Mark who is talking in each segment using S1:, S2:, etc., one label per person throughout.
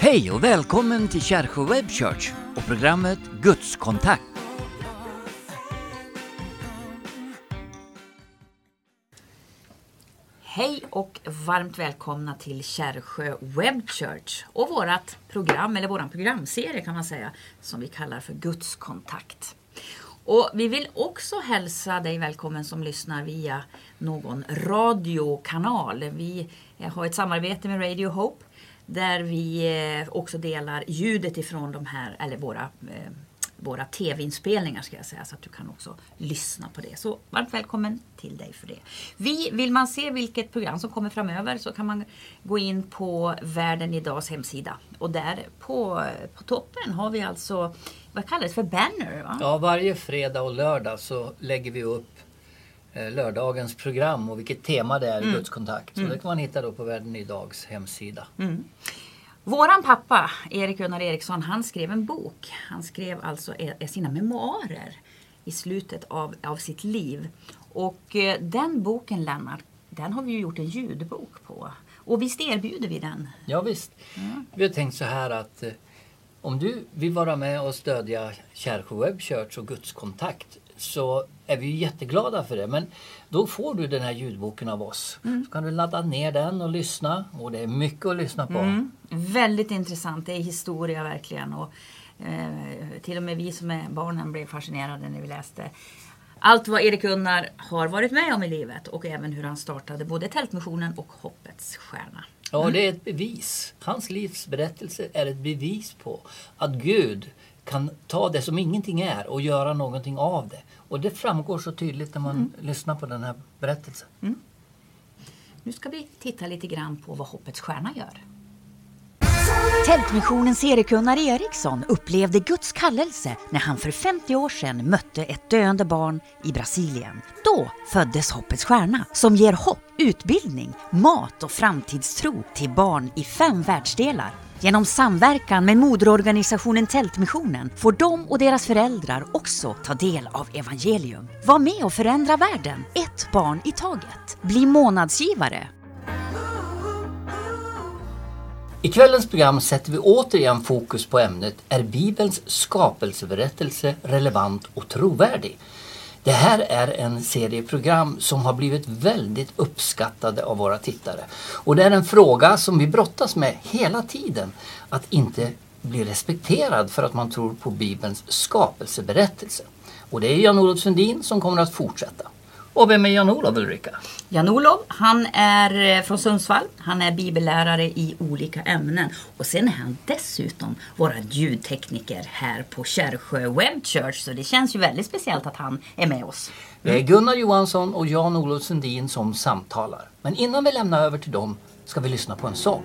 S1: Hej och välkommen till Kärsjö Web Church och programmet Gudskontakt.
S2: Hej och varmt välkomna till Kärsjö Web Church och vårt program, eller vår programserie kan man säga, som vi kallar för Gudskontakt. Och vi vill också hälsa dig välkommen som lyssnar via någon radiokanal. Vi eh, har ett samarbete med Radio Hope där vi eh, också delar ljudet ifrån de här, eller våra eh, våra tv-inspelningar ska jag säga, så att du kan också lyssna på det. Så varmt välkommen till dig för det. Vi, vill man se vilket program som kommer framöver så kan man gå in på Världen Idags hemsida. Och där på, på toppen har vi alltså, vad kallas det för banner? Va?
S3: Ja, varje fredag och lördag så lägger vi upp eh, lördagens program och vilket tema det är i Gudskontakt. Så det kan man hitta då på Världen Idags hemsida.
S2: Våran pappa, Erik Gunnar Eriksson, han skrev en bok. Han skrev alltså eh, sina memoarer i slutet av, av sitt liv. Och eh, den boken, Lennart, den har vi ju gjort en ljudbok på. Och visst erbjuder vi den?
S3: Ja, visst. Vi har tänkt så här att eh, om du vill vara med och stödja Kärsjö Web Church och Gudskontakt så är vi jätteglada för det. Men då får du den här ljudboken av oss. Så kan du ladda ner den och lyssna. Och det är mycket att lyssna på.
S2: Väldigt intressant, det är historia verkligen. Och, eh, till och med vi som är barnen blev fascinerade när vi läste allt vad Erik Gunnar har varit med om i livet och även hur han startade både Tältmissionen och Hoppets Stjärna.
S3: Ja, det är ett bevis. Hans livsberättelse är ett bevis på att Gud kan ta det som ingenting är och göra någonting av det. Och det framgår så tydligt när man lyssnar på den här berättelsen.
S2: Nu ska vi titta lite grann på vad Hoppets Stjärna gör.
S4: Tältmissionens Erik-Gunnar Eriksson upplevde Guds kallelse när han för 50 år sedan mötte ett döende barn i Brasilien. Då föddes Hoppets Stjärna som ger hopp, utbildning, mat och framtidstro till barn i fem världsdelar. Genom samverkan med moderorganisationen Tältmissionen får de och deras föräldrar också ta del av evangelium. Var med och förändra världen, ett barn i taget. Bli månadsgivare
S3: i kvällens program sätter vi återigen fokus på ämnet Är Bibelns skapelseberättelse relevant och trovärdig? Det här är en serie program som har blivit väldigt uppskattade av våra tittare. Och det är en fråga som vi brottas med hela tiden. Att inte bli respekterad för att man tror på Bibelns skapelseberättelse. Och det är Jan-Olof Sundin som kommer att fortsätta. Och vem är Jan-Olof Ulrika?
S2: Jan-Olov, han är eh, från Sundsvall. Han är bibellärare i olika ämnen. Och sen är han dessutom vår ljudtekniker här på Kärsjö Web Church. Så det känns ju väldigt speciellt att han är med oss.
S3: Det är Gunnar Johansson och Jan-Olof Sundin som samtalar. Men innan vi lämnar över till dem ska vi lyssna på en sång.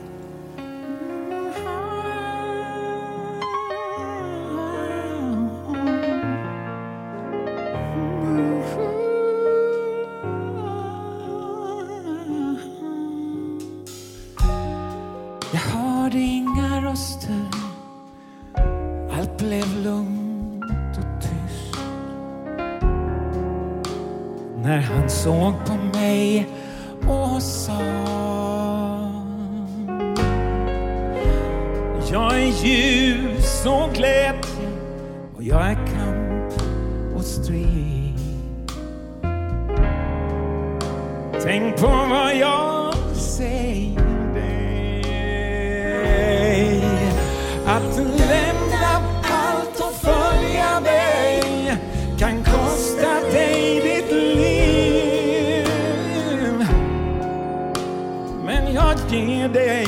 S5: Jag ger dig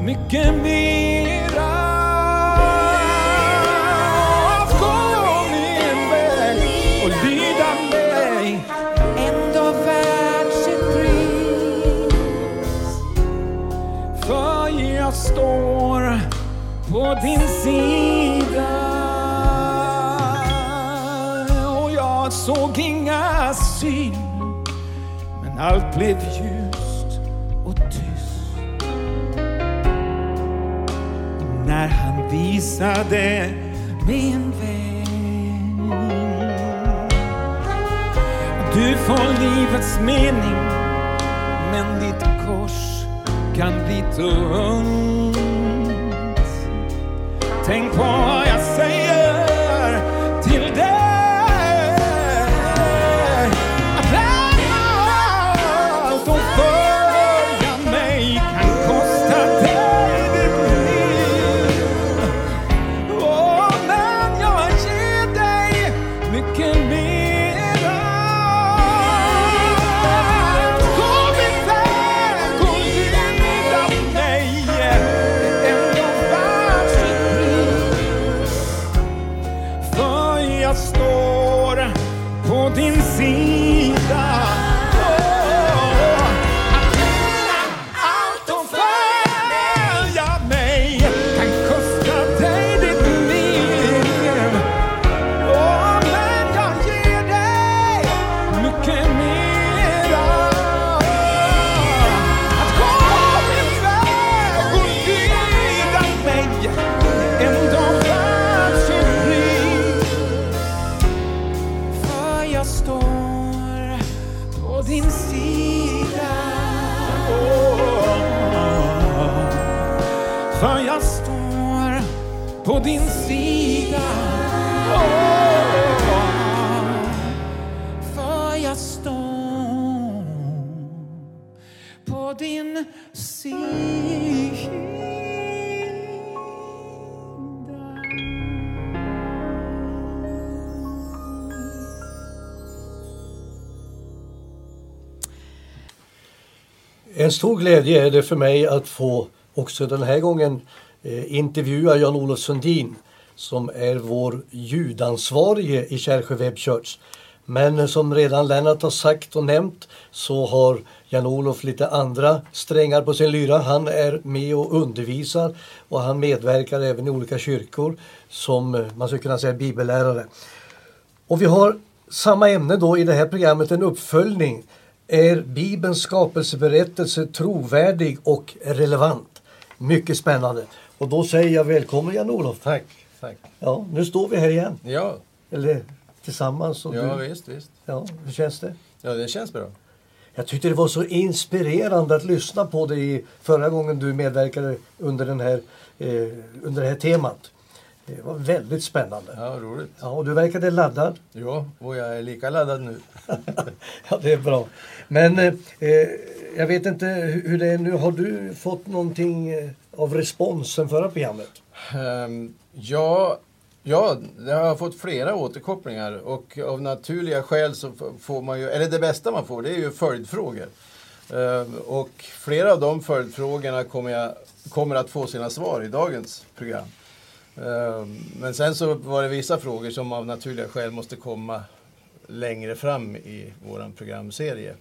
S5: mycket mera. Gå min väg och lyda mig. Ändå värd sitt pris. För jag står på din sida. Och jag såg inga syn Men allt blev ljus visade min väg Du får livets mening men ditt kors kan bli tungt. Tänk på jag står på din sida.
S6: En stor glädje är det för mig att få också den här gången eh, intervjua Jan-Olof Sundin som är vår ljudansvarige i Kärsjö Web Church. Men eh, som redan Lennart har sagt och nämnt så har Jan-Olof lite andra strängar på sin lyra. Han är med och undervisar och han medverkar även i olika kyrkor som eh, man skulle kunna säga bibellärare. Och vi har samma ämne då i det här programmet, en uppföljning. Är Bibelns skapelseberättelse trovärdig och relevant? Mycket spännande. Och då säger jag välkommen Jan-Olof.
S7: Tack, tack.
S6: Ja, nu står vi här igen.
S7: Ja,
S6: Eller tillsammans. Och
S7: ja
S6: du,
S7: visst, visst.
S6: ja, hur känns det?
S7: Ja, det känns bra.
S6: Jag tyckte det var så inspirerande att lyssna på dig förra gången du medverkade under, den här, eh, under det här temat. Det var väldigt spännande.
S7: Ja, roligt.
S6: Ja, och du verkade laddad.
S7: Ja, och jag är lika laddad nu.
S6: Ja, det är bra. Men eh, eh, jag vet inte hur det är nu. Har du fått någonting eh, av respons sen förra programmet?
S7: Ehm, ja, ja, jag har fått flera återkopplingar och av naturliga skäl så får man ju, eller det bästa man får det är ju följdfrågor. Ehm, och flera av de följdfrågorna kommer, jag, kommer att få sina svar i dagens program. Ehm, men sen så var det vissa frågor som av naturliga skäl måste komma längre fram i våran programserie.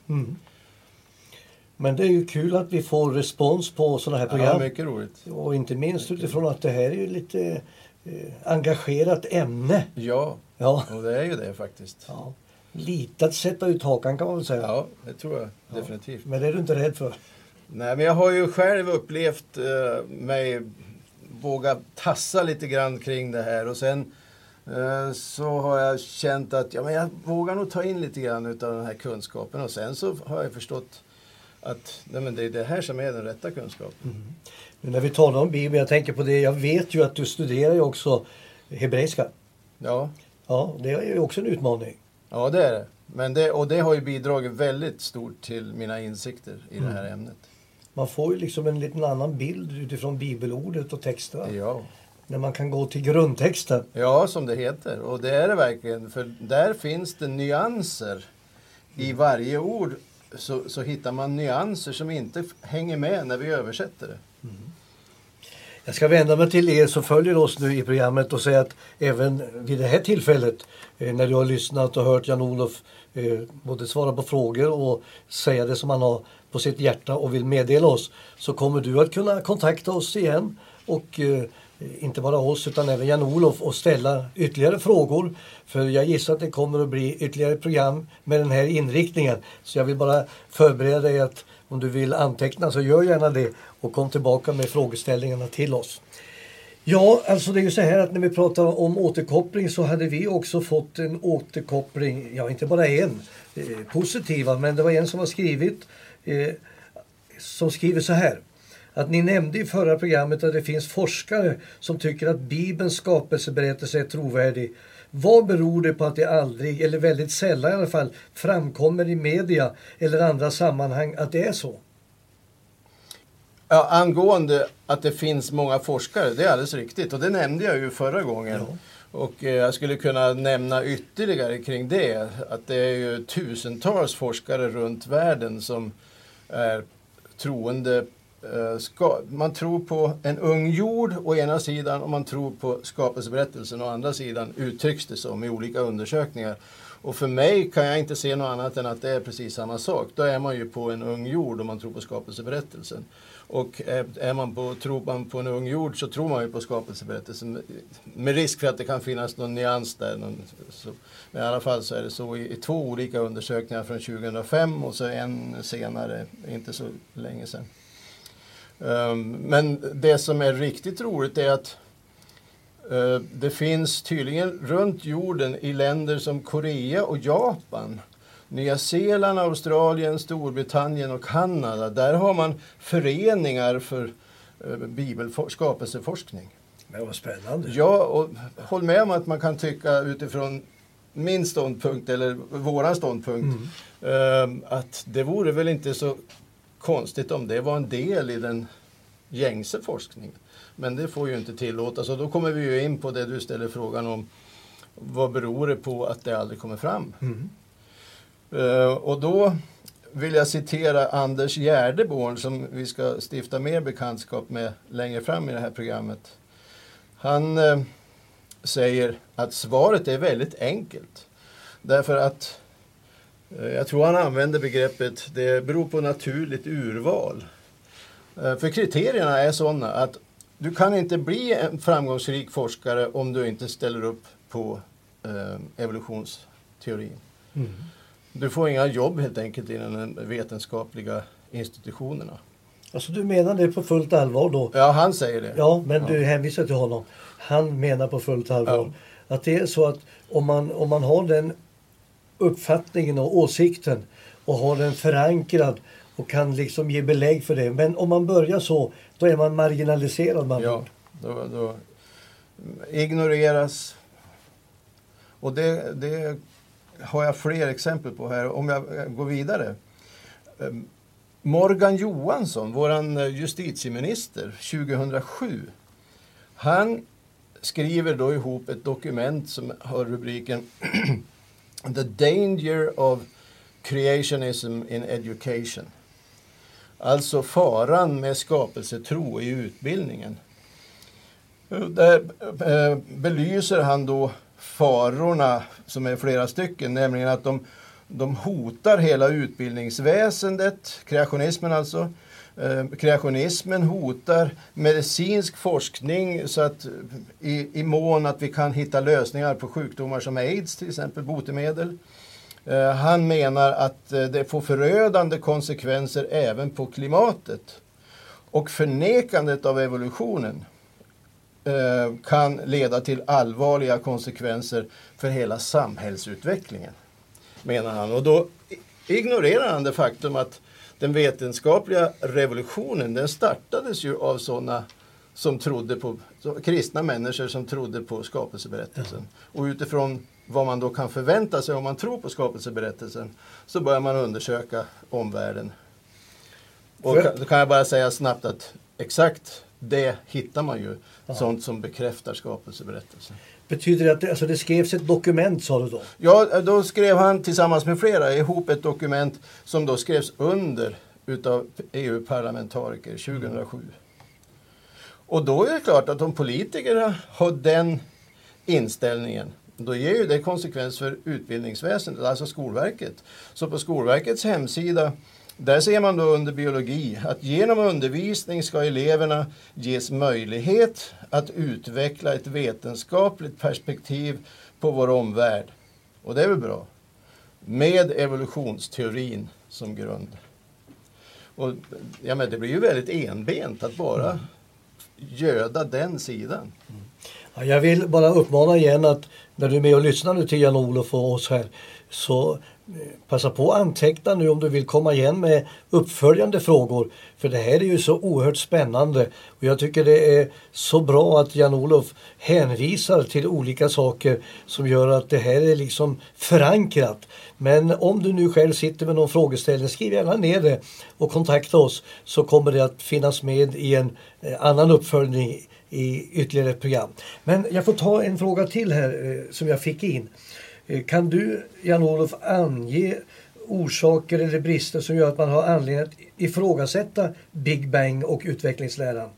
S6: Men det är ju kul att vi får respons på sådana här
S7: Ja,
S6: program.
S7: mycket roligt.
S6: och inte minst utifrån att det här är ju lite eh, engagerat ämne.
S7: Ja,
S6: Ja.
S7: och det är ju det faktiskt.
S6: ja. Lite att sätta ut hakan kan man väl säga.
S7: Ja, det tror jag definitivt.
S6: Men det är du inte rädd för?
S7: Nej, men jag har ju själv upplevt eh, mig våga tassa lite grann kring det här och sen eh, så har jag känt att ja, men jag vågar nog ta in lite grann utav den här kunskapen och sen så har jag förstått att nej, men det är det här som är den rätta kunskapen.
S6: Men när vi talar om Bibeln, jag tänker på det, jag vet ju att du studerar ju också hebreiska.
S7: Ja,
S6: Ja, det är ju också en utmaning.
S7: ja det är det. Men det. Och det har ju bidragit väldigt stort till mina insikter i det här ämnet.
S6: Man får ju liksom en liten annan bild utifrån bibelordet och texterna.
S7: Ja.
S6: När man kan gå till grundtexten.
S7: Ja, som det heter. Och det är det verkligen. För där finns det nyanser. I varje ord så, så hittar man nyanser som inte hänger med när vi översätter det.
S6: Jag ska vända mig till er som följer oss nu i programmet och säga att även vid det här tillfället eh, när du har lyssnat och hört Jan-Olof eh, både svara på frågor och säga det som han har på sitt hjärta och vill meddela oss så kommer du att kunna kontakta oss igen och eh, inte bara oss utan även Jan-Olof och ställa ytterligare frågor. För jag gissar att det kommer att bli ytterligare program med den här inriktningen. Så jag vill bara förbereda dig att om du vill anteckna så gör gärna det och kom tillbaka med frågeställningarna till oss. Ja, alltså det är ju så här att när vi pratar om återkoppling så hade vi också fått en återkoppling, ja inte bara en, eh, positiva, men det var en som har skrivit, eh, som skriver så här. att ni nämnde i förra programmet att det finns forskare som tycker att Bibelns skapelseberättelse är trovärdig. Vad beror det på att det aldrig, eller väldigt sällan i alla fall, framkommer i media eller andra sammanhang att det är så?
S7: Ja, angående att det finns många forskare, det är alldeles riktigt. Och det nämnde jag ju förra gången.
S6: Ja.
S7: Och eh, jag skulle kunna nämna ytterligare kring det. Att det är ju tusentals forskare runt världen som är troende. Eh, ska, man tror på en ung jord å ena sidan och man tror på skapelseberättelsen å andra sidan uttrycks det som i olika undersökningar. Och för mig kan jag inte se något annat än att det är precis samma sak. Då är man ju på en ung jord om man tror på skapelseberättelsen. Och är man på, tror man på en ung jord så tror man ju på skapelseberättelsen. Med risk för att det kan finnas någon nyans där. Någon, så, men i alla fall så är det så i, i två olika undersökningar från 2005 och så en senare, inte så länge sedan. Um, men det som är riktigt roligt är att uh, det finns tydligen runt jorden i länder som Korea och Japan Nya Zeeland, Australien, Storbritannien och Kanada. Där har man föreningar för eh, bibelfor- skapelseforskning.
S6: Men vad spännande.
S7: Ja, och håll med om att man kan tycka utifrån min ståndpunkt eller våran ståndpunkt ehm, att det vore väl inte så konstigt om det var en del i den gängse forskningen. Men det får ju inte tillåtas och då kommer vi ju in på det du ställer frågan om. Vad beror det på att det aldrig kommer fram? Eh, Eh, och då vill jag citera Anders Gärdeborn som vi ska stifta mer bekantskap med längre fram i det här programmet. Han eh, säger att svaret är väldigt enkelt. Därför att eh, jag tror han använder begreppet det beror på naturligt urval. För kriterierna är sådana att du kan inte bli en framgångsrik forskare om du inte ställer upp på evolutionsteorin. evolutionsteorin. Du får inga jobb helt enkelt inom de vetenskapliga institutionerna.
S6: Alltså du menar det på fullt allvar då?
S7: Ja, han säger det.
S6: Ja, men du hänvisar till honom. Han menar på fullt allvar att det är så att om man, om man har den uppfattningen och åsikten och har den förankrad och kan liksom ge belägg för det. Men om man börjar så, då är man marginaliserad. Man.
S7: Ja, då, då ignoreras. Och det, det har jag fler exempel på här. Om jag eh, går vidare. Ehm, Morgan Johansson, vår eh, justitieminister 2007. Han skriver då ihop ett dokument som har rubriken The Danger of Creationism in Education. Alltså faran med skapelsetro i utbildningen. Eh, där belyser han då farorna, som är flera stycken, nämligen att de, de hotar hela utbildningsväsendet, kreationismen alltså. Eh, kreationismen hotar medicinsk forskning så att i, i mån att vi kan hitta lösningar på sjukdomar som aids, till exempel botemedel. Eh, han menar att eh, det får förödande konsekvenser även på klimatet. Och förnekandet av evolutionen kan leda till allvarliga konsekvenser för hela samhällsutvecklingen, menar han. Och då ignorerar han det faktum att den vetenskapliga revolutionen, den startades ju av sådana som trodde på, kristna människor som trodde på skapelseberättelsen. Och utifrån vad man då kan förvänta sig om man tror på skapelseberättelsen så börjar man undersöka omvärlden. Och då kan jag bara säga snabbt att exakt det hittar man ju. Sånt som bekräftar skapelseberättelsen.
S6: Betyder det att det, alltså det skrevs ett dokument sa du då?
S7: Ja, då skrev han tillsammans med flera ihop ett dokument som då skrevs under utav EU-parlamentariker 2007. Och då är det klart att om politikerna har den inställningen då ger ju det konsekvens för utbildningsväsendet, alltså Skolverket. Så på Skolverkets hemsida där ser man då under biologi att genom undervisning ska eleverna ges möjlighet att utveckla ett vetenskapligt perspektiv på vår omvärld. Och det är väl bra. Med evolutionsteorin som grund. Och, ja, men det blir ju väldigt enbent att bara göda den sidan.
S6: Ja, jag vill bara uppmana igen att när du är med och lyssnar nu till Jan-Olof och oss här så passa på att anteckna nu om du vill komma igen med uppföljande frågor. För det här är ju så oerhört spännande. Och jag tycker det är så bra att Jan-Olof hänvisar till olika saker som gör att det här är liksom förankrat. Men om du nu själv sitter med någon frågeställning, skriv gärna ner det och kontakta oss så kommer det att finnas med i en eh, annan uppföljning i ytterligare ett program. Men jag får ta en fråga till här eh, som jag fick in. Eh, Kan du, Jan-Olof, ange orsaker eller brister som gör att man har anledning att ifrågasätta Big Bang och utvecklingsläran?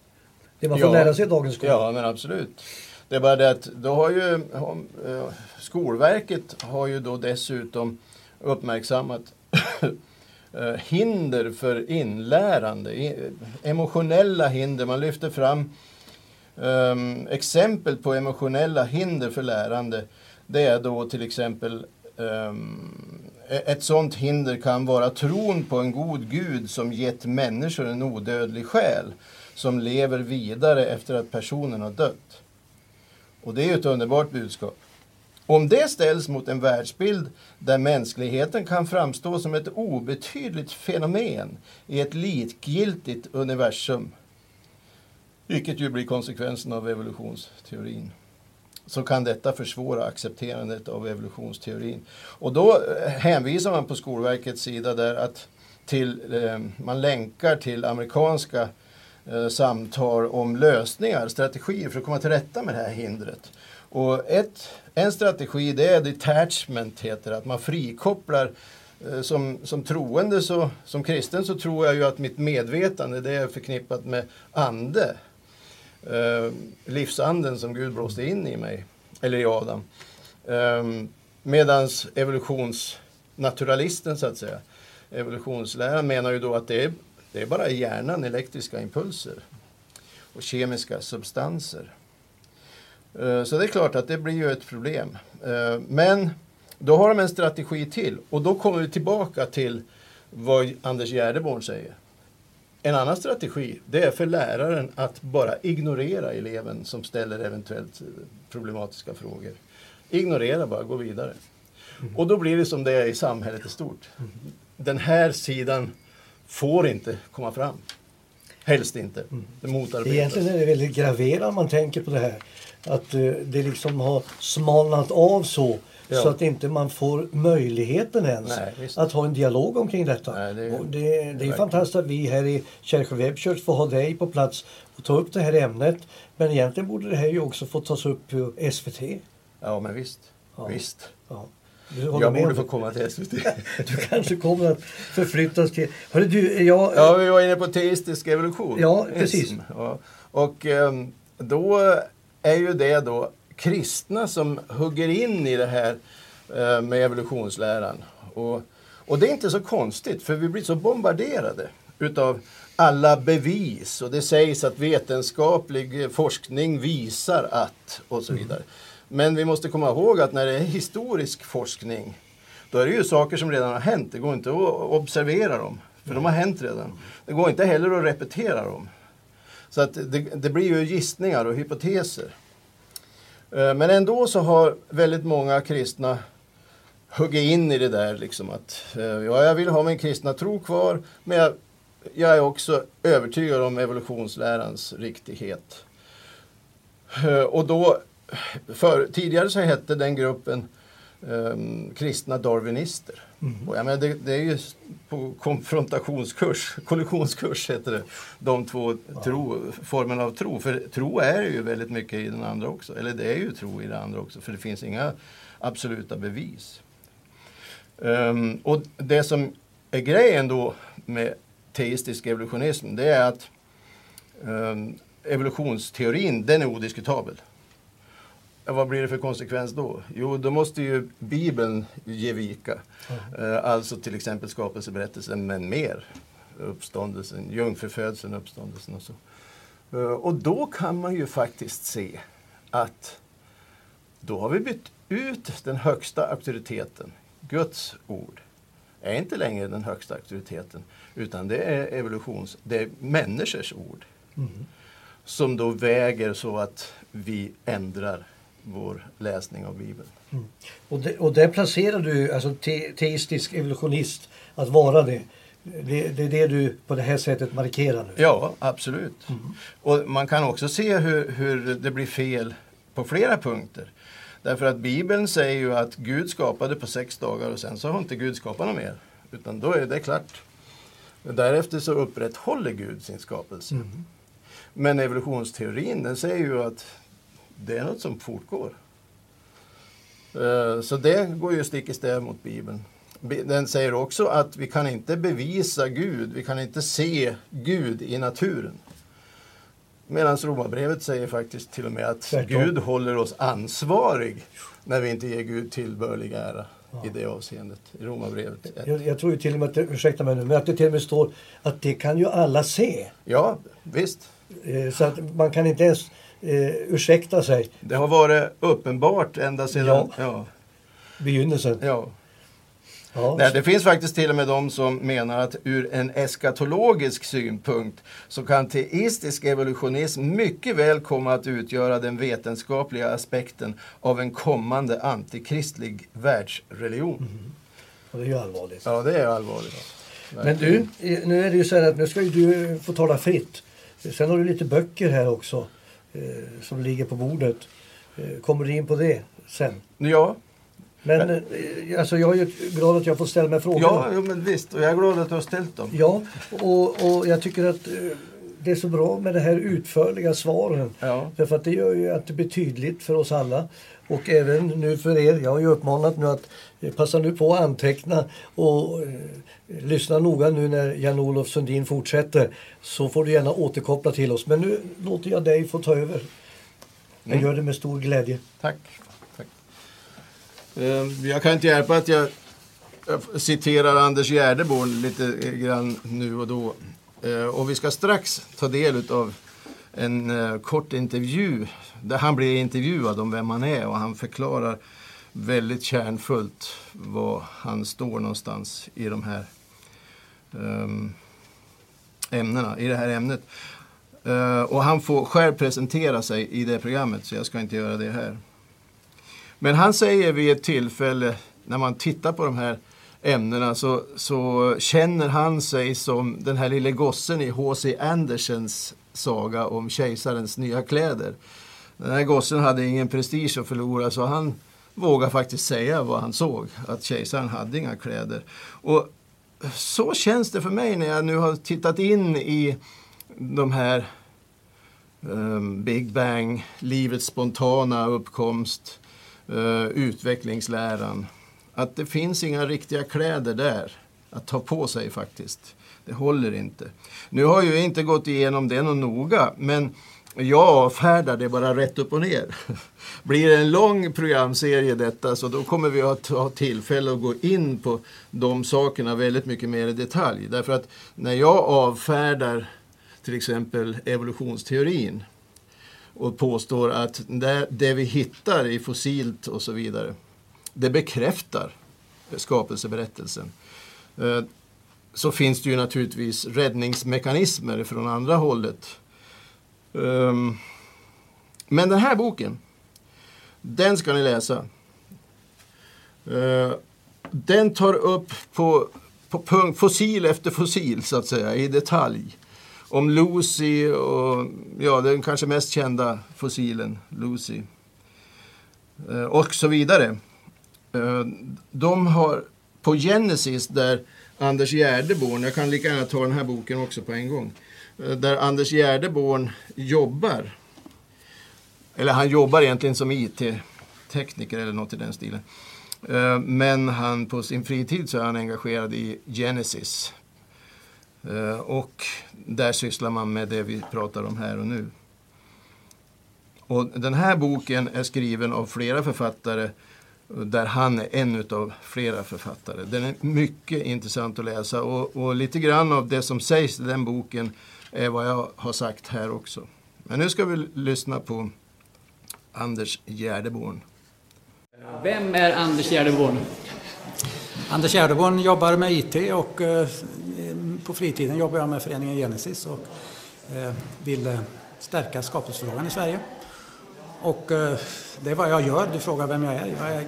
S6: Det man får lära sig i dagens skola.
S7: Ja, men absolut. Det är bara det att då har ju eh, Skolverket har ju då dessutom uppmärksammat eh, hinder för inlärande, emotionella hinder. Man lyfter fram ehm, exempel på emotionella hinder för lärande. Det är då till exempel um, ett sådant hinder kan vara tron på en god gud som gett människor en odödlig själ som lever vidare efter att personen har dött. Och det är ju ett underbart budskap. Om det ställs mot en världsbild där mänskligheten kan framstå som ett obetydligt fenomen i ett likgiltigt universum, vilket ju blir konsekvensen av evolutionsteorin, så kan detta försvåra accepterandet av evolutionsteorin. Och då eh, hänvisar man på Skolverkets sida där att till, eh, man länkar till amerikanska eh, samtal om lösningar, strategier för att komma till rätta med det här hindret. Och ett, en strategi det är detachment, heter det, att man frikopplar eh, som, som troende, så, som kristen, så tror jag ju att mitt medvetande det är förknippat med ande. Eh, livsanden som Gud blåste in i mig, eller i Adam. Eh, medans evolutionsnaturalisten, så att säga, evolutionsläran menar ju då att det är, det är bara i hjärnan elektriska impulser och kemiska substanser. Eh, så det är klart att det blir ju ett problem. Eh, men då har de en strategi till och då kommer vi tillbaka till vad Anders Gärdeborn säger. En annan strategi det är för läraren att bara ignorera eleven som ställer eventuellt eh, problematiska frågor. Ignorera bara, gå vidare. Och då blir det som det är i samhället i stort. Den här sidan får inte komma fram. Helst inte. Det motarbetas.
S6: Egentligen är det väldigt graverande om man tänker på det här. Att eh, det liksom har smalnat av så.
S7: Ja.
S6: Så att inte man får möjligheten ens
S7: Nej,
S6: att ha en dialog omkring detta.
S7: Nej, det är-
S6: det, det är
S7: verkligen.
S6: fantastiskt att vi här i Kärsjö Webbchurch får ha dig på plats och ta upp det här ämnet. Men egentligen borde det här ju också få tas upp på SVT.
S7: Ja, men visst.
S6: Ja.
S7: Visst.
S6: Ja.
S7: Jag borde få komma till SVT.
S6: Du kanske kommer att förflyttas till... Hörru du, jag,
S7: Ja, vi var inne på teistisk evolution.
S6: Ja, precis.
S7: Ja. Och ehm, då är ju det då kristna som hugger in i det här eh, med evolutionsläran. Och, och det är inte så konstigt, för vi blir så bombarderade utav alla bevis och det sägs att vetenskaplig forskning visar att och så vidare. Men vi måste komma ihåg att när det är historisk forskning då är det ju saker som redan har hänt. Det går inte att observera dem, för de har hänt redan. Det går inte heller att repetera dem. Så att det, det blir ju gissningar och hypoteser. Eh, men ändå så har väldigt många kristna huggit in i det där liksom att eh, ja, jag vill ha min kristna tro kvar men jag, jag är också övertygad om evolutionslärans riktighet. Eh, och då, för, tidigare så hette den gruppen ehm, kristna darwinister. Och jag menar, det, det är ju på konfrontationskurs, kollisionskurs heter det, de två tro, formerna av tro. För tro är ju väldigt mycket i den andra också, eller det är ju tro i det andra också, för det finns inga absoluta bevis. Ehm, och det som är grejen då med teistisk evolutionism, det är att ehm, evolutionsteorin, den är odiskutabel. Vad blir det för konsekvens då? Jo, då måste ju Bibeln ge vika. Eh, alltså till exempel skapelseberättelsen, men mer. Uppståndelsen, jungfrufödseln, uppståndelsen och så. Eh, och då kan man ju faktiskt se att då har vi bytt ut den högsta auktoriteten, Guds ord, är inte längre den högsta auktoriteten, utan det är evolutions, det är människors ord. Som då väger så att vi ändrar vår läsning av Bibeln.
S6: Och, det, och där placerar du alltså te, teistisk evolutionist att vara det. det. Det är det du på det här sättet markerar nu.
S7: Ja, absolut. Och man kan också se hur, hur det blir fel på flera punkter. Därför att Bibeln säger ju att Gud skapade på sex dagar och sen så har inte Gud skapat något mer. Utan då är det klart. Därefter så upprätthåller Gud sin skapelse. Men evolutionsteorin den säger ju att det är något som fortgår. Eh, Så det går ju stick i stäv mot Bibeln. Bi- Den säger också att vi kan inte bevisa Gud, vi kan inte se Gud i naturen. Medan Romarbrevet säger faktiskt till och med att
S6: Tvärtom.
S7: Gud håller oss ansvarig när vi inte ger Gud tillbörlig ära i det avseendet. I Romarbrevet.
S6: Jag, jag tror ju till och med att, ursäkta mig nu, men att det till och med står att det kan ju alla se.
S7: Ja, visst.
S6: Eh, Så att man kan inte ens eh, ursäkta sig.
S7: Det har varit uppenbart ända sedan...
S6: Ja.
S7: Ja.
S6: Begynnelsen.
S7: ja.
S6: Ja.
S7: Nej, det finns faktiskt till och med de som menar att ur en eskatologisk synpunkt så kan teistisk evolutionism mycket väl komma att utgöra den vetenskapliga aspekten av en kommande antikristlig världsreligion.
S6: Och det är ju allvarligt.
S7: Ja, det är allvarligt.
S6: Men du, eh, nu är det ju så här att nu ska ju du få tala fritt. Sen har du lite böcker här också som ligger på bordet. Eh, kommer du in på det sen?
S7: Ja,
S6: Men eh, alltså jag är glad att jag får ställa mig frågorna.
S7: ja men visst. Och jag är glad att du har ställt dem.
S6: Ja, och, och jag tycker att eh, det är så bra med de här utförliga svaren.
S7: Ja.
S6: Därför att det gör ju att det blir tydligt för oss alla. Och även nu för er. Jag har ju uppmanat nu att eh, passa nu på att anteckna och eh, lyssna noga nu när Jan-Olof Sundin fortsätter. Så får du gärna återkoppla till oss. Men nu låter jag dig få ta över. Jag
S7: Mm.
S6: gör det med stor glädje.
S7: Tack. Tack. Eh, Jag kan inte hjälpa att jag jag citerar Anders Gärdeborn lite grann nu och då. Eh, och vi ska strax ta del av en eh, kort intervju där han blir intervjuad om vem han är och han förklarar väldigt kärnfullt var han står någonstans i de här um, ämnena, i det här ämnet. Uh, och han får själv presentera sig i det programmet så jag ska inte göra det här. Men han säger vid ett tillfälle när man tittar på de här ämnena så, så känner han sig som den här lille gossen i H.C. Andersens saga om kejsarens nya kläder. Den här gossen hade ingen prestige att förlora så han vågade faktiskt säga vad han såg, att kejsaren hade inga kläder. Och så känns det för mig när jag nu har tittat in i de här um, Big Bang, livets spontana uppkomst, uh, utvecklingsläran. Att det finns inga riktiga kläder där att ta på sig faktiskt. Det håller inte. Nu har jag ju inte gått igenom det någon noga, men jag avfärdar det bara rätt upp och ner. Blir det en lång programserie detta så då kommer vi att ha tillfälle att gå in på de sakerna väldigt mycket mer i detalj. Därför att när jag avfärdar till exempel evolutionsteorin och påstår att det, det vi hittar i fossilt och så vidare, det bekräftar skapelseberättelsen. Eh, så finns det ju naturligtvis räddningsmekanismer från andra hållet. Ehm, men den här boken, den ska ni läsa. Eh, den tar upp på, på punkt, fossil efter fossil så att säga, i detalj. Om Lucy och ja, den kanske mest kända fossilen, Lucy. Eh, och så vidare. Eh, de har på Genesis där Anders Gärdeborn, jag kan lika gärna ta den här boken också på en gång. Eh, där Anders Gärdeborn jobbar. Eller han jobbar egentligen som IT-tekniker eller något i den stilen. Eh, men han på sin fritid så är han engagerad i Genesis. Och där sysslar man med det vi pratar om här och nu. Och den här boken är skriven av flera författare där han är en av flera författare. Den är mycket intressant att läsa och, och lite grann av det som sägs i den boken är vad jag har sagt här också. Men nu ska vi lyssna på Anders Gärdeborn.
S8: Vem är Anders Gärdeborn?
S9: Anders Gärdeborn jobbar med IT och eh, på fritiden jobbar jag med föreningen Genesis och eh, vill eh, stärka skapelsefrågan i Sverige. Och eh, det är vad jag gör. Du frågar vem jag är. Jag är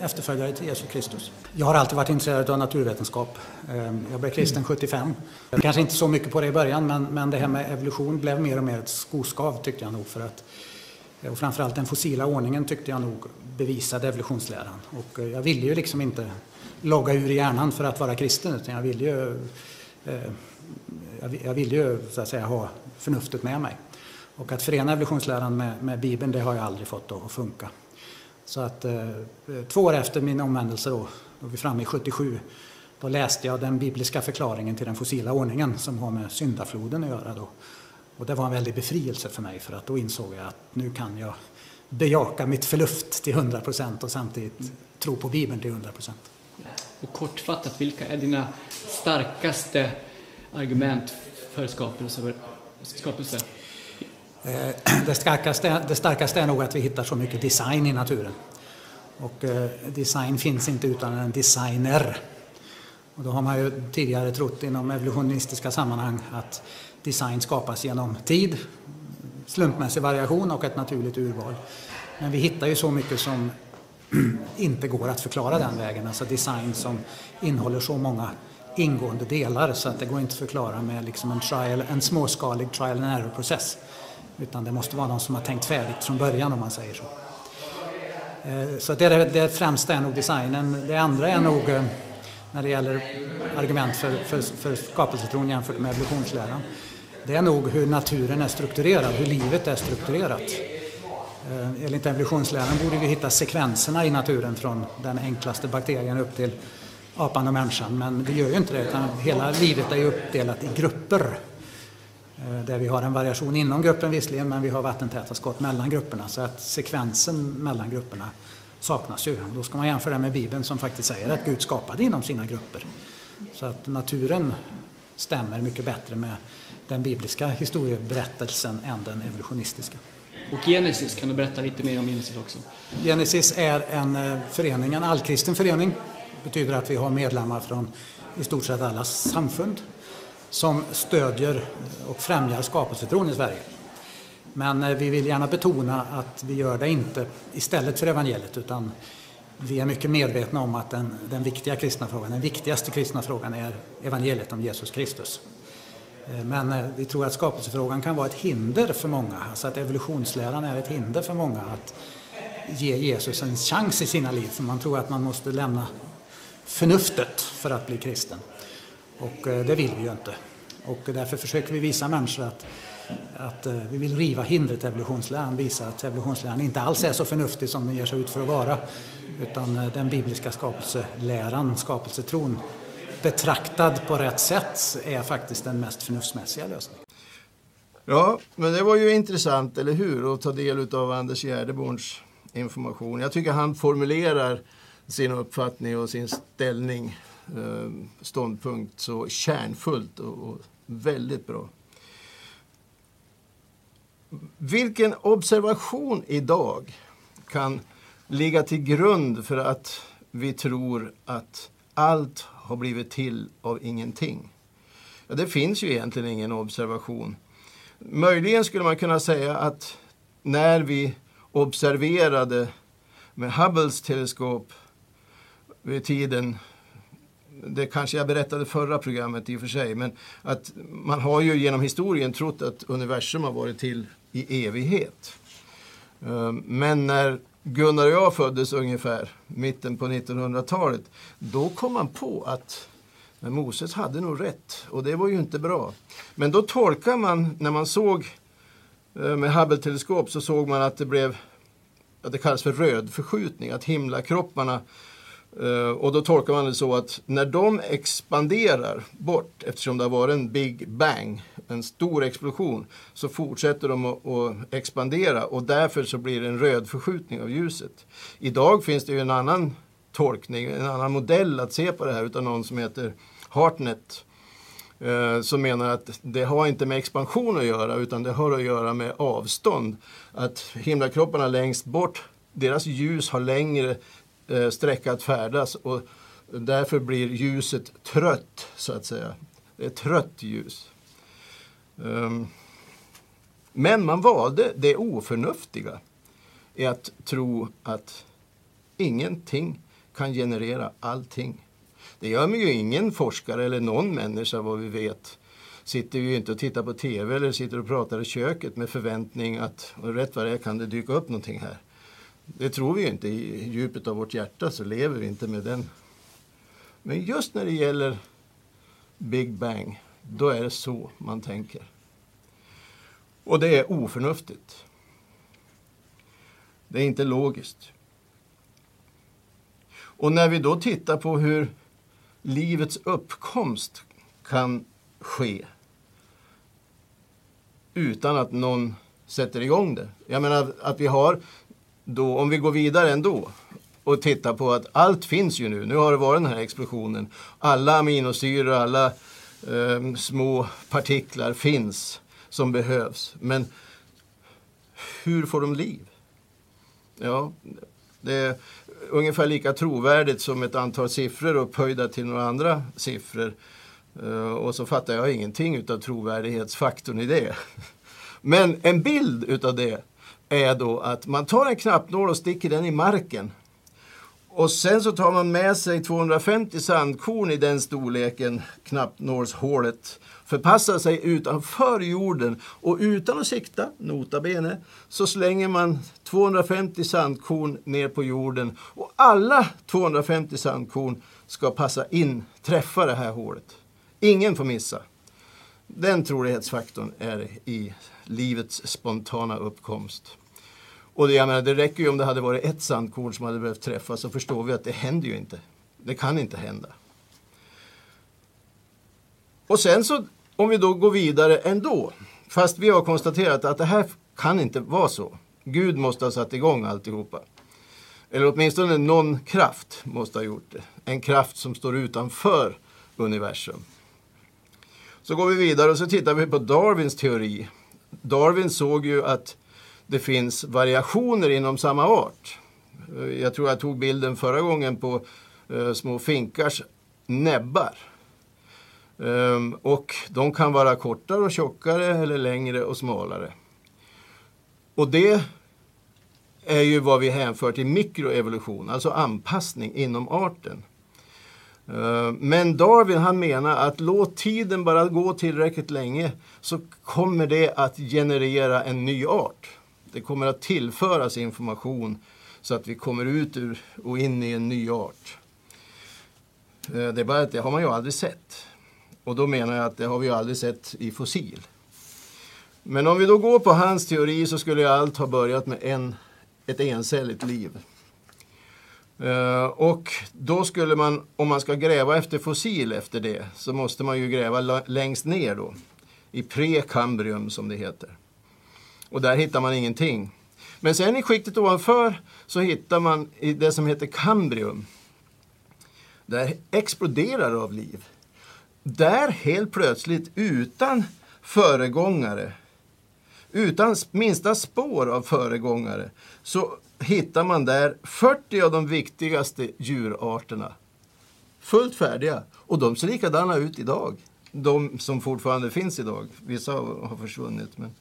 S9: efterföljare till Jesus Kristus. Jag har alltid varit intresserad av naturvetenskap. Eh, Jag blev kristen 75. Jag kanske inte så mycket på det i början men, men det här med evolution blev mer och mer ett skoskav tyckte jag nog. För att, och framförallt den fossila ordningen tyckte jag nog bevisade evolutionsläran. Och eh, jag ville ju liksom inte logga ur hjärnan för att vara kristen utan jag ville ju, eh, jag ville ju så att säga ha förnuftet med mig. Och att förena evolutionsläran med, med Bibeln det har jag aldrig fått att funka. Så att eh, två år efter min omvändelse då, då vi framme i 77, då läste jag den bibliska förklaringen till den fossila ordningen som har med syndafloden att göra då. Och det var en väldig befrielse för mig för att då insåg jag att nu kan jag bejaka mitt förluft till 100 procent och samtidigt tro på Bibeln till 100 procent.
S8: Och kortfattat, vilka är dina starkaste argument för skapelse?
S9: Eh, det starkaste, det starkaste är nog att vi hittar så mycket design i naturen. Och eh, design finns inte utan en designer. Och då har man ju tidigare trott inom evolutionistiska sammanhang att design skapas genom tid, slumpmässig variation och ett naturligt urval. Men vi hittar ju så mycket som inte går att förklara den vägen. Alltså design som innehåller så många ingående delar så att det går inte att förklara med liksom en, trial, en småskalig trial and error-process. Utan det måste vara någon som har tänkt färdigt från början om man säger så. Eh, så det, är, det främsta är nog designen. Det andra är nog eh, när det gäller argument för, för, för skapelsetron jämfört med evolutionsläran. Det är nog hur naturen är strukturerad, hur livet är strukturerat. Eh, enligt evolutionsläran borde vi hitta sekvenserna i naturen från den enklaste bakterien upp till apan och människan. Men vi gör ju inte det utan hela livet är ju uppdelat i grupper. Eh, Där vi har en variation inom gruppen visserligen men vi har vattentäta skott mellan grupperna så att sekvensen mellan grupperna saknas ju. Då ska man jämföra med Bibeln som faktiskt säger att Gud skapade inom sina grupper. Så att naturen stämmer mycket bättre med den bibliska historieberättelsen än den evolutionistiska.
S8: Och Genesis, kan du berätta lite mer om Genesis också?
S9: Genesis är en eh, förening, en allkristen förening. Det betyder att vi har medlemmar från i stort sett alla samfund som stödjer och främjar skapelsetron i Sverige. Men eh, vi vill gärna betona att vi gör det inte istället för evangeliet utan vi är mycket medvetna om att den, den viktiga kristna frågan, den viktigaste kristna frågan är evangeliet om Jesus Kristus. Eh, men eh, vi tror att skapelsefrågan kan vara ett hinder för många, alltså att evolutionsläran är ett hinder för många att ge Jesus en chans i sina liv. För man tror att man måste lämna förnuftet för att bli kristen. Och eh, det vill vi ju inte. Och därför försöker vi visa människor att, att eh, vi vill riva hindret evolutionsläran, visa att evolutionsläran inte alls är så förnuftig som den ger sig ut för att vara. Utan eh, den bibliska skapelseläran, skapelsetron, betraktad på rätt sätt är faktiskt den mest förnuftsmässiga lösningen.
S7: Ja, men det var ju intressant, eller hur? Att ta del av Anders Gärdeborns information. Jag tycker han formulerar sin uppfattning och sin ställning, Eh, ståndpunkt så kärnfullt och, och väldigt bra. Vilken observation idag kan ligga till grund för att vi tror att allt har blivit till av ingenting? Ja, det finns ju egentligen ingen observation. Möjligen skulle man kunna säga att när vi observerade med Hubbles teleskop vid tiden det kanske jag berättade förra programmet i och för sig, men att man har ju genom historien trott att universum har varit till i evighet. Ehm, men när Gunnar och jag föddes ungefär mitten på 1900-talet, då kom man på att men Moses hade nog rätt och det var ju inte bra. Men då tolkar man, när man såg eh, med Hubble-teleskop så såg man att det blev, att det kallas för rödförskjutning, att himlakropparna Eh, och då tolkar man det så att när de expanderar bort, eftersom det har varit en big bang, en stor explosion, så fortsätter de att, expandera och därför så blir det en röd förskjutning av ljuset. Idag finns det ju en annan tolkning, en annan modell att se på det här utav någon som heter Hartnett eh, som menar att det har inte med expansion att göra utan det har att göra med avstånd. Att himlakropparna längst bort, deras ljus har längre Eh, sträcka att färdas och därför blir ljuset trött så att säga. Det är trött ljus. Um, men man valde det oförnuftiga. i att tro att ingenting kan generera allting. Det gör ju ingen forskare eller någon människa vad vi vet. Sitter ju inte och tittar på TV eller sitter och pratar i köket med förväntning att och rätt vad det är kan det dyka upp någonting här. Det tror vi ju inte. I djupet av vårt hjärta så lever vi inte med den. Men just när det gäller Big Bang, då är det så man tänker. Och det är oförnuftigt. Det är inte logiskt. Och när vi då tittar på hur livets uppkomst kan ske utan att någon sätter igång det. Jag menar att vi har då, om vi går vidare ändå och tittar på att allt finns ju nu. Nu har det varit den här explosionen. Alla aminosyror, alla eh, små partiklar finns som behövs. Men hur får de liv? Ja, det är ungefär lika trovärdigt som ett antal siffror upphöjda till några andra siffror. Eh, och så fattar jag ingenting utav trovärdighetsfaktorn i det. Men en bild utav det är då att man tar en knappnål och sticker den i marken. Och sen så tar man med sig 250 sandkorn i den storleken, knappnålshålet, förpassar sig utanför jorden och utan att sikta, nota bene, så slänger man 250 sandkorn ner på jorden och alla 250 sandkorn ska passa in, träffa det här hålet. Ingen får missa. Den trolighetsfaktorn är i livets spontana uppkomst. Och det, jag menar, det räcker ju om det hade varit ett sandkorn som hade behövt träffas så förstår vi att det händer ju inte. Det kan inte hända. Och sen så, om vi då går vidare ändå, fast vi har konstaterat att det här kan inte vara så. Gud måste ha satt igång alltihopa. Eller åtminstone någon kraft måste ha gjort det. En kraft som står utanför universum. Så går vi vidare och så tittar vi på Darwins teori. Darwin såg ju att det finns variationer inom samma art. Jag tror jag tog bilden förra gången på eh, små finkars näbbar. Ehm, och de kan vara kortare och tjockare eller längre och smalare. Och det är ju vad vi hänför till mikroevolution, alltså anpassning inom arten. Ehm, men Darwin han menar att låt tiden bara gå tillräckligt länge så kommer det att generera en ny art. Det kommer att tillföras information så att vi kommer ut ur och in i en ny art. Eh, det är bara att det har man ju aldrig sett. Och då menar jag att det har vi ju aldrig sett i fossil. Men om vi då går på hans teori så skulle allt ha börjat med en, ett encelligt liv. Eh, och då skulle man, om man ska gräva efter fossil efter det, så måste man ju gräva längst ner då. I prekambrium som det heter. Och där hittar man ingenting. Men sen i skiktet ovanför så hittar man i det som heter kambrium. Där exploderar av liv. Där helt plötsligt utan föregångare, utan minsta spår av föregångare, så hittar man där 40 av de viktigaste djurarterna. Fullt färdiga. Och de ser likadana ut idag. De som fortfarande finns idag. Vissa har försvunnit. Men...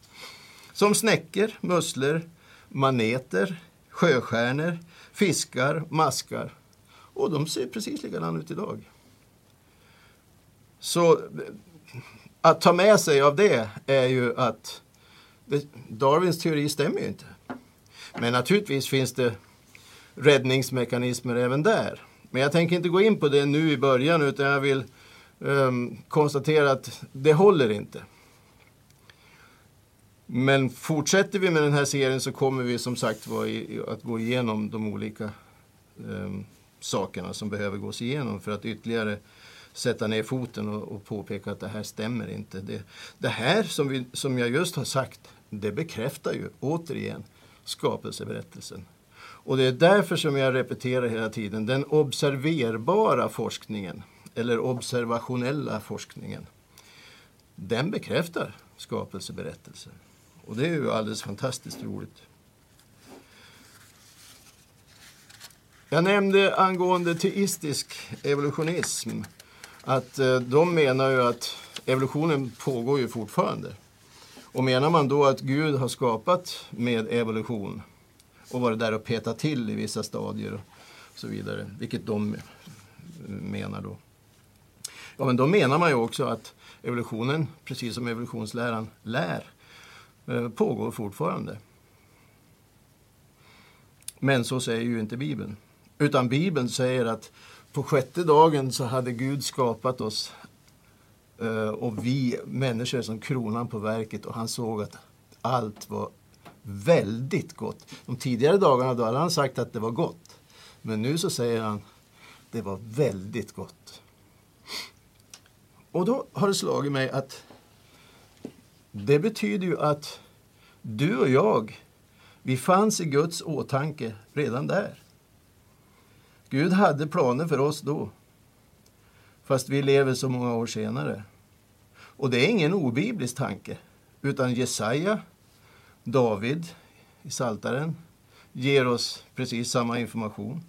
S7: Som snäckor, musslor, maneter, sjöstjärnor, fiskar, maskar. Och de ser precis likadana ut idag. Så att ta med sig av det är ju att Darwins teori stämmer ju inte. Men naturligtvis finns det räddningsmekanismer även där. Men jag tänker inte gå in på det nu i början utan jag vill um, konstatera att det håller inte. Men fortsätter vi med den här serien så kommer vi som sagt att gå igenom de olika eh, sakerna som behöver gås igenom för att ytterligare sätta ner foten och, och påpeka att det här stämmer inte. Det, det här som, vi, som jag just har sagt, det bekräftar ju återigen skapelseberättelsen. Och det är därför som jag repeterar hela tiden, den observerbara forskningen, eller observationella forskningen, den bekräftar skapelseberättelsen. Och det är ju alldeles fantastiskt roligt. Jag nämnde angående teistisk evolutionism att eh, de menar ju att evolutionen pågår ju fortfarande. Och menar man då att Gud har skapat med evolution och varit där och petat till i vissa stadier och så vidare. Vilket de eh, menar då. Ja, men då menar man ju också att evolutionen, precis som evolutionsläran lär, eh, Eh, pågår fortfarande. Men så säger ju inte Bibeln. Utan Bibeln säger att på sjätte dagen så hade Gud skapat oss eh, och vi människor som kronan på verket och han såg att allt var väldigt gott. De tidigare dagarna då hade han sagt att det var gott. Men nu så säger han det var väldigt gott. Och då har det slagit mig att det betyder ju att du och jag, vi fanns i Guds åtanke redan där. Gud hade planer för oss då. Fast vi lever så många år senare. Och det är ingen obiblisk tanke. Utan Jesaja, David i Saltaren ger oss precis samma information.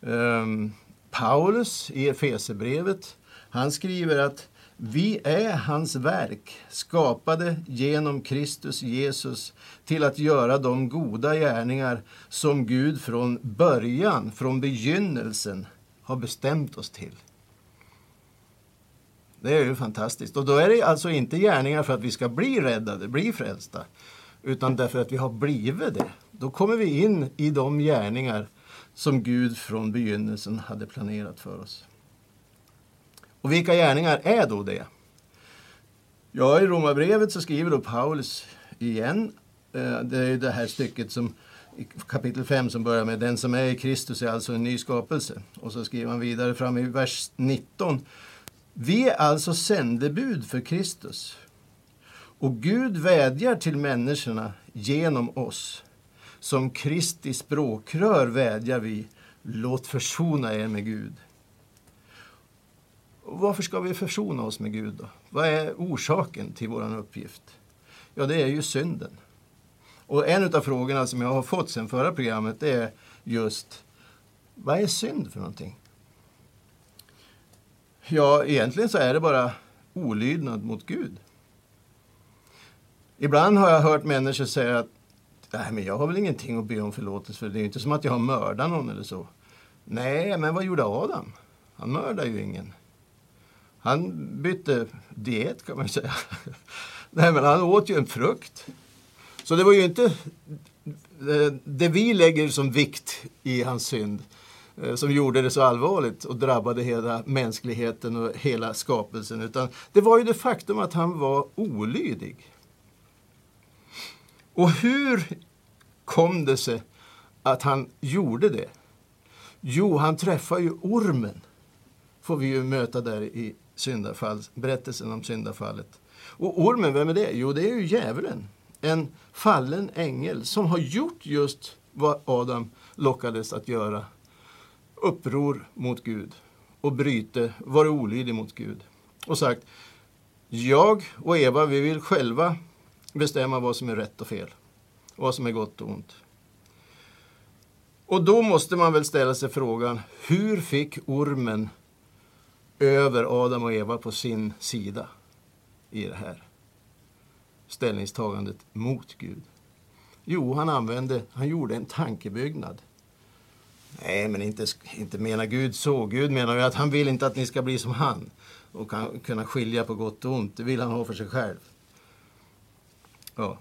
S7: Um, Paulus i Efesebrevet, han skriver att vi är hans verk, skapade genom Kristus Jesus till att göra de goda gärningar som Gud från början, från begynnelsen, har bestämt oss till. Det är ju fantastiskt. Och då är det alltså inte gärningar för att vi ska bli räddade, bli frälsta, utan därför att vi har blivit det. Då kommer vi in i de gärningar som Gud från begynnelsen hade planerat för oss. Och vilka gärningar är då det? Ja, i Romarbrevet så skriver då Paulus igen, eh, det är det här stycket som i kapitel 5 som börjar med den som är i Kristus är alltså en ny skapelse. Och så skriver han vidare fram i vers 19. Vi är alltså sändebud för Kristus. Och Gud vädjar till människorna genom oss. Som Kristi språkrör vädjar vi, låt försona er med Gud. Och varför ska vi försona oss med Gud då? Vad är orsaken till vår uppgift? Ja, det är ju synden. Och en av frågorna som jag har fått sen förra programmet är just vad är synd för någonting? Ja, egentligen så är det bara olydnad mot Gud. Ibland har jag hört människor säga att Nej, men jag har väl ingenting att be om förlåtelse för. Det är inte som att jag har mördat någon eller så. Nej, men vad gjorde Adam? Han mördade ju ingen. Han bytte diet kan man säga. Nej, men han åt ju en frukt. Så det var ju inte eh, det vi lägger som vikt i hans synd eh, som gjorde det så allvarligt och drabbade hela mänskligheten och hela skapelsen. Utan det var ju det faktum att han var olydig. Och hur kom det sig att han gjorde det? Jo, han träffade ju ormen. Får vi ju möta där i syndafall, berättelsen om syndafallet. Och ormen, vem är det? Jo, det är ju djävulen. En fallen ängel som har gjort just vad Adam lockades att göra. Uppror mot Gud och bryte, varit olydig mot Gud. Och sagt, jag och Eva, vi vill själva bestämma vad som är rätt och fel. Vad som är gott och ont. Och då måste man väl ställa sig frågan, hur fick ormen över Adam och Eva på sin sida i det här ställningstagandet mot Gud? Jo, han använde, han gjorde en tankebyggnad. Nej, men inte, inte menar Gud så. Gud menar ju att han vill inte att ni ska bli som han och kan, kunna skilja på gott och ont. Det vill han ha för sig själv. Ja.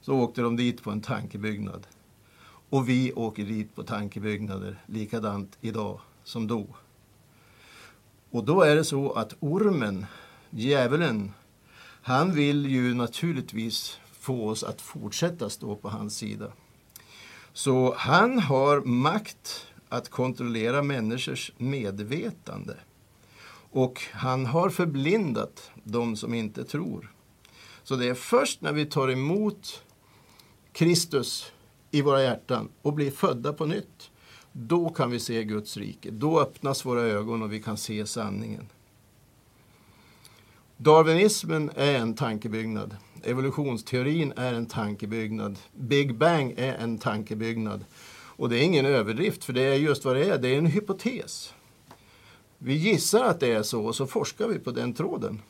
S7: Så åkte de dit på en tankebyggnad. Och vi åker dit på tankebyggnader likadant idag som då. Och då är det så att ormen, djävulen, han vill ju naturligtvis få oss att fortsätta stå på hans sida. Så han har makt att kontrollera människors medvetande. Och han har förblindat de som inte tror. Så det är först när vi tar emot Kristus i våra hjärtan och blir födda på nytt, då kan vi se Guds rike. Då öppnas våra ögon och vi kan se sanningen. Darwinismen är en tankebyggnad. Evolutionsteorin är en tankebyggnad. Big Bang är en tankebyggnad. Och det är ingen överdrift, för det är just vad det är. Det är en hypotes. Vi gissar att det är så och så forskar vi på den tråden.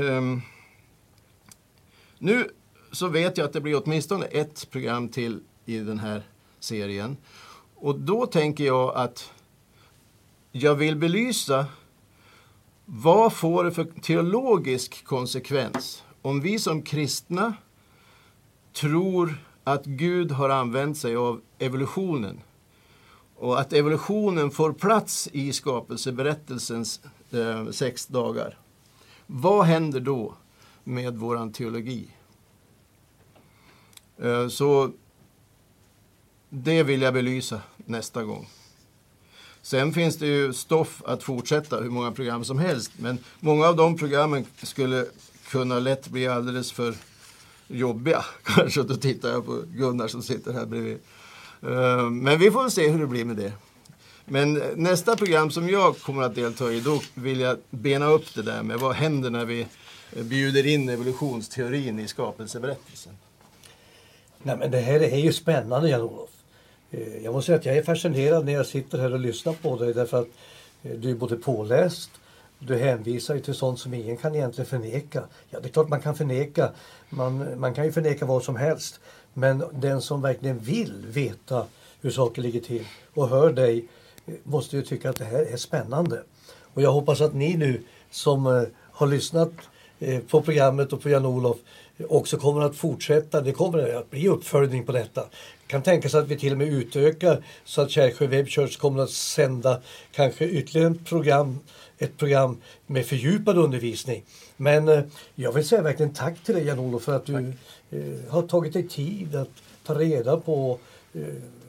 S7: Um, nu så vet jag att det blir åtminstone ett program till i den här serien. Och då tänker jag att jag vill belysa vad får det för teologisk konsekvens om vi som kristna tror att Gud har använt sig av evolutionen och att evolutionen får plats i skapelseberättelsens eh, sex dagar. Vad händer då med våran teologi? Eh, så det vill jag belysa nästa gång. Sen finns det ju stoff att fortsätta hur många program som helst. Men många av de programmen skulle kunna lätt bli alldeles för jobbiga. Kanske, då tittar jag på Gunnar som sitter här bredvid. Eh, men vi får se hur det blir med det. Men nästa program som jag kommer att delta i, då vill jag bena upp det där med vad händer när vi bjuder in evolutionsteorin i skapelseberättelsen.
S6: Nej, men det här är ju spännande Jan-Olof. Eh, jag måste säga att jag är fascinerad när jag sitter här och lyssnar på dig därför att eh, du är både påläst, du hänvisar ju till sånt som ingen kan egentligen förneka. Ja, det är klart man kan förneka. Man, man kan ju förneka vad som helst. Men den som verkligen vill veta hur saker ligger till och hör dig eh, måste ju tycka att det här är spännande. Och jag hoppas att ni nu som har lyssnat på programmet och på Jan-Olof också kommer att fortsätta. Det kommer att bli uppföljning på detta. Kan tänkas att vi till och med utökar så att Kärrsjö Web Church kommer att sända kanske ytterligare ett program, ett program med fördjupad undervisning. Men eh, jag vill säga verkligen tack till dig Jan-Olof för att du eh, har tagit dig tid att ta reda på eh,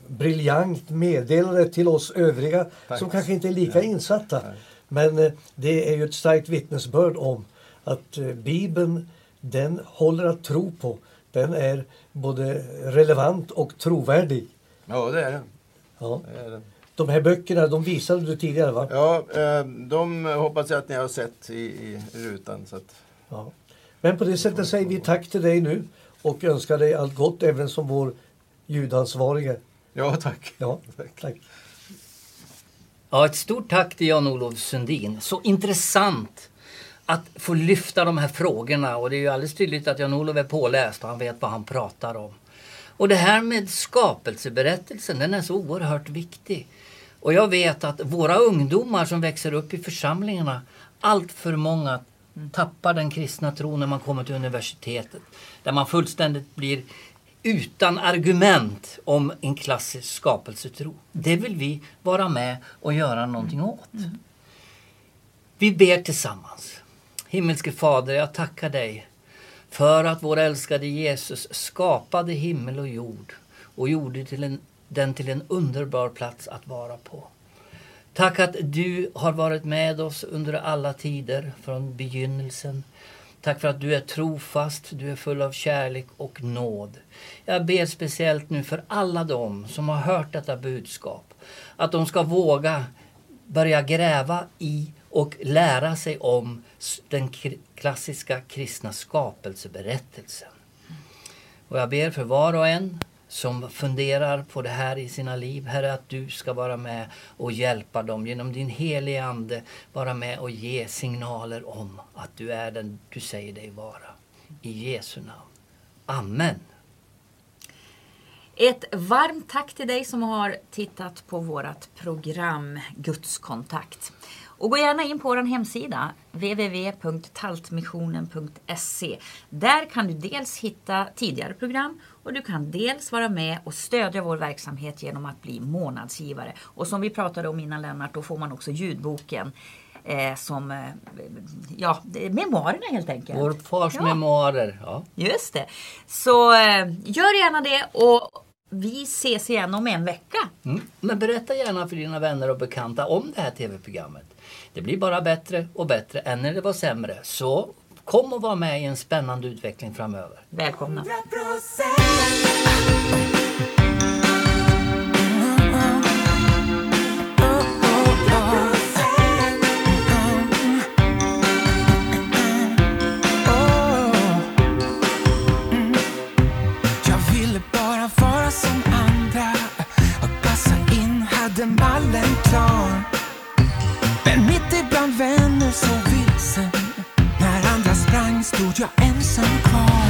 S6: briljant meddelande till oss övriga
S7: Tack.
S6: som kanske inte är lika insatta. Men eh, det är ju ett starkt vittnesbörd om att Bibeln den håller att tro på. Den är både relevant och trovärdig.
S7: Ja, det är det.
S6: Ja.
S7: det, är det.
S6: De här böckerna de visade du tidigare va?
S7: Ja, eh, de hoppas jag att ni har sett i, i rutan. Så att,
S6: Ja. Men på det sättet säger vi tack till dig nu och önskar dig allt gott även som vår ljudansvarige.
S7: ja, tack.
S6: Ja, tack.
S3: Ja, ett stort tack till Jan-Olof Sundin. Så intressant att få lyfta de här frågorna och det är ju alldeles tydligt att Jan-Olof är påläst och han vet vad han pratar om. Och det här med skapelseberättelsen, den är så oerhört viktig. Och jag vet att våra ungdomar som växer upp i församlingarna, allt för många tappar den kristna tron när man kommer till universitetet. Där man fullständigt blir utan argument om en klassisk skapelsetro. Det vill vi vara med och göra någonting åt. Vi ber tillsammans. Himmelske Fader, jag tackar dig för att vår älskade Jesus skapade himmel och jord och gjorde till en, den till en underbar plats att vara på. Tack att du har varit med oss under alla tider från begynnelsen. Tack för att du är trofast, du är full av kärlek och nåd. Jag ber speciellt nu för alla dem som har hört detta budskap. Att de ska våga börja gräva i och lära sig om den klassiska kristna skapelseberättelsen. Och jag ber för var och en som funderar på det här i sina liv, Herre, att du ska vara med och hjälpa dem genom din heliga Ande, vara med och ge signaler om att du är den du säger dig vara. I Jesu namn. Amen.
S2: Ett varmt tack till dig som har tittat på vårt program Gudskontakt. Och gå gärna in på vår hemsida www.taltmissionen.se. Där kan du dels hitta tidigare program och du kan dels vara med och stödja vår verksamhet genom att bli månadsgivare. Och som vi pratade om innan Lennart, då får man också ljudboken eh, som eh, ja, memoarerna helt enkelt.
S3: Vår fars
S2: Ja.
S3: memoarer. Ja.
S2: Just det. Så eh, gör gärna det och vi ses igen om en vecka.
S3: Mm. Men berätta gärna för dina vänner och bekanta om det här tv-programmet. Det blir bara bättre och bättre än när det var sämre. Så kom och var med i en spännande utveckling framöver.
S2: Välkomna.
S5: Jag ville bara to your ends.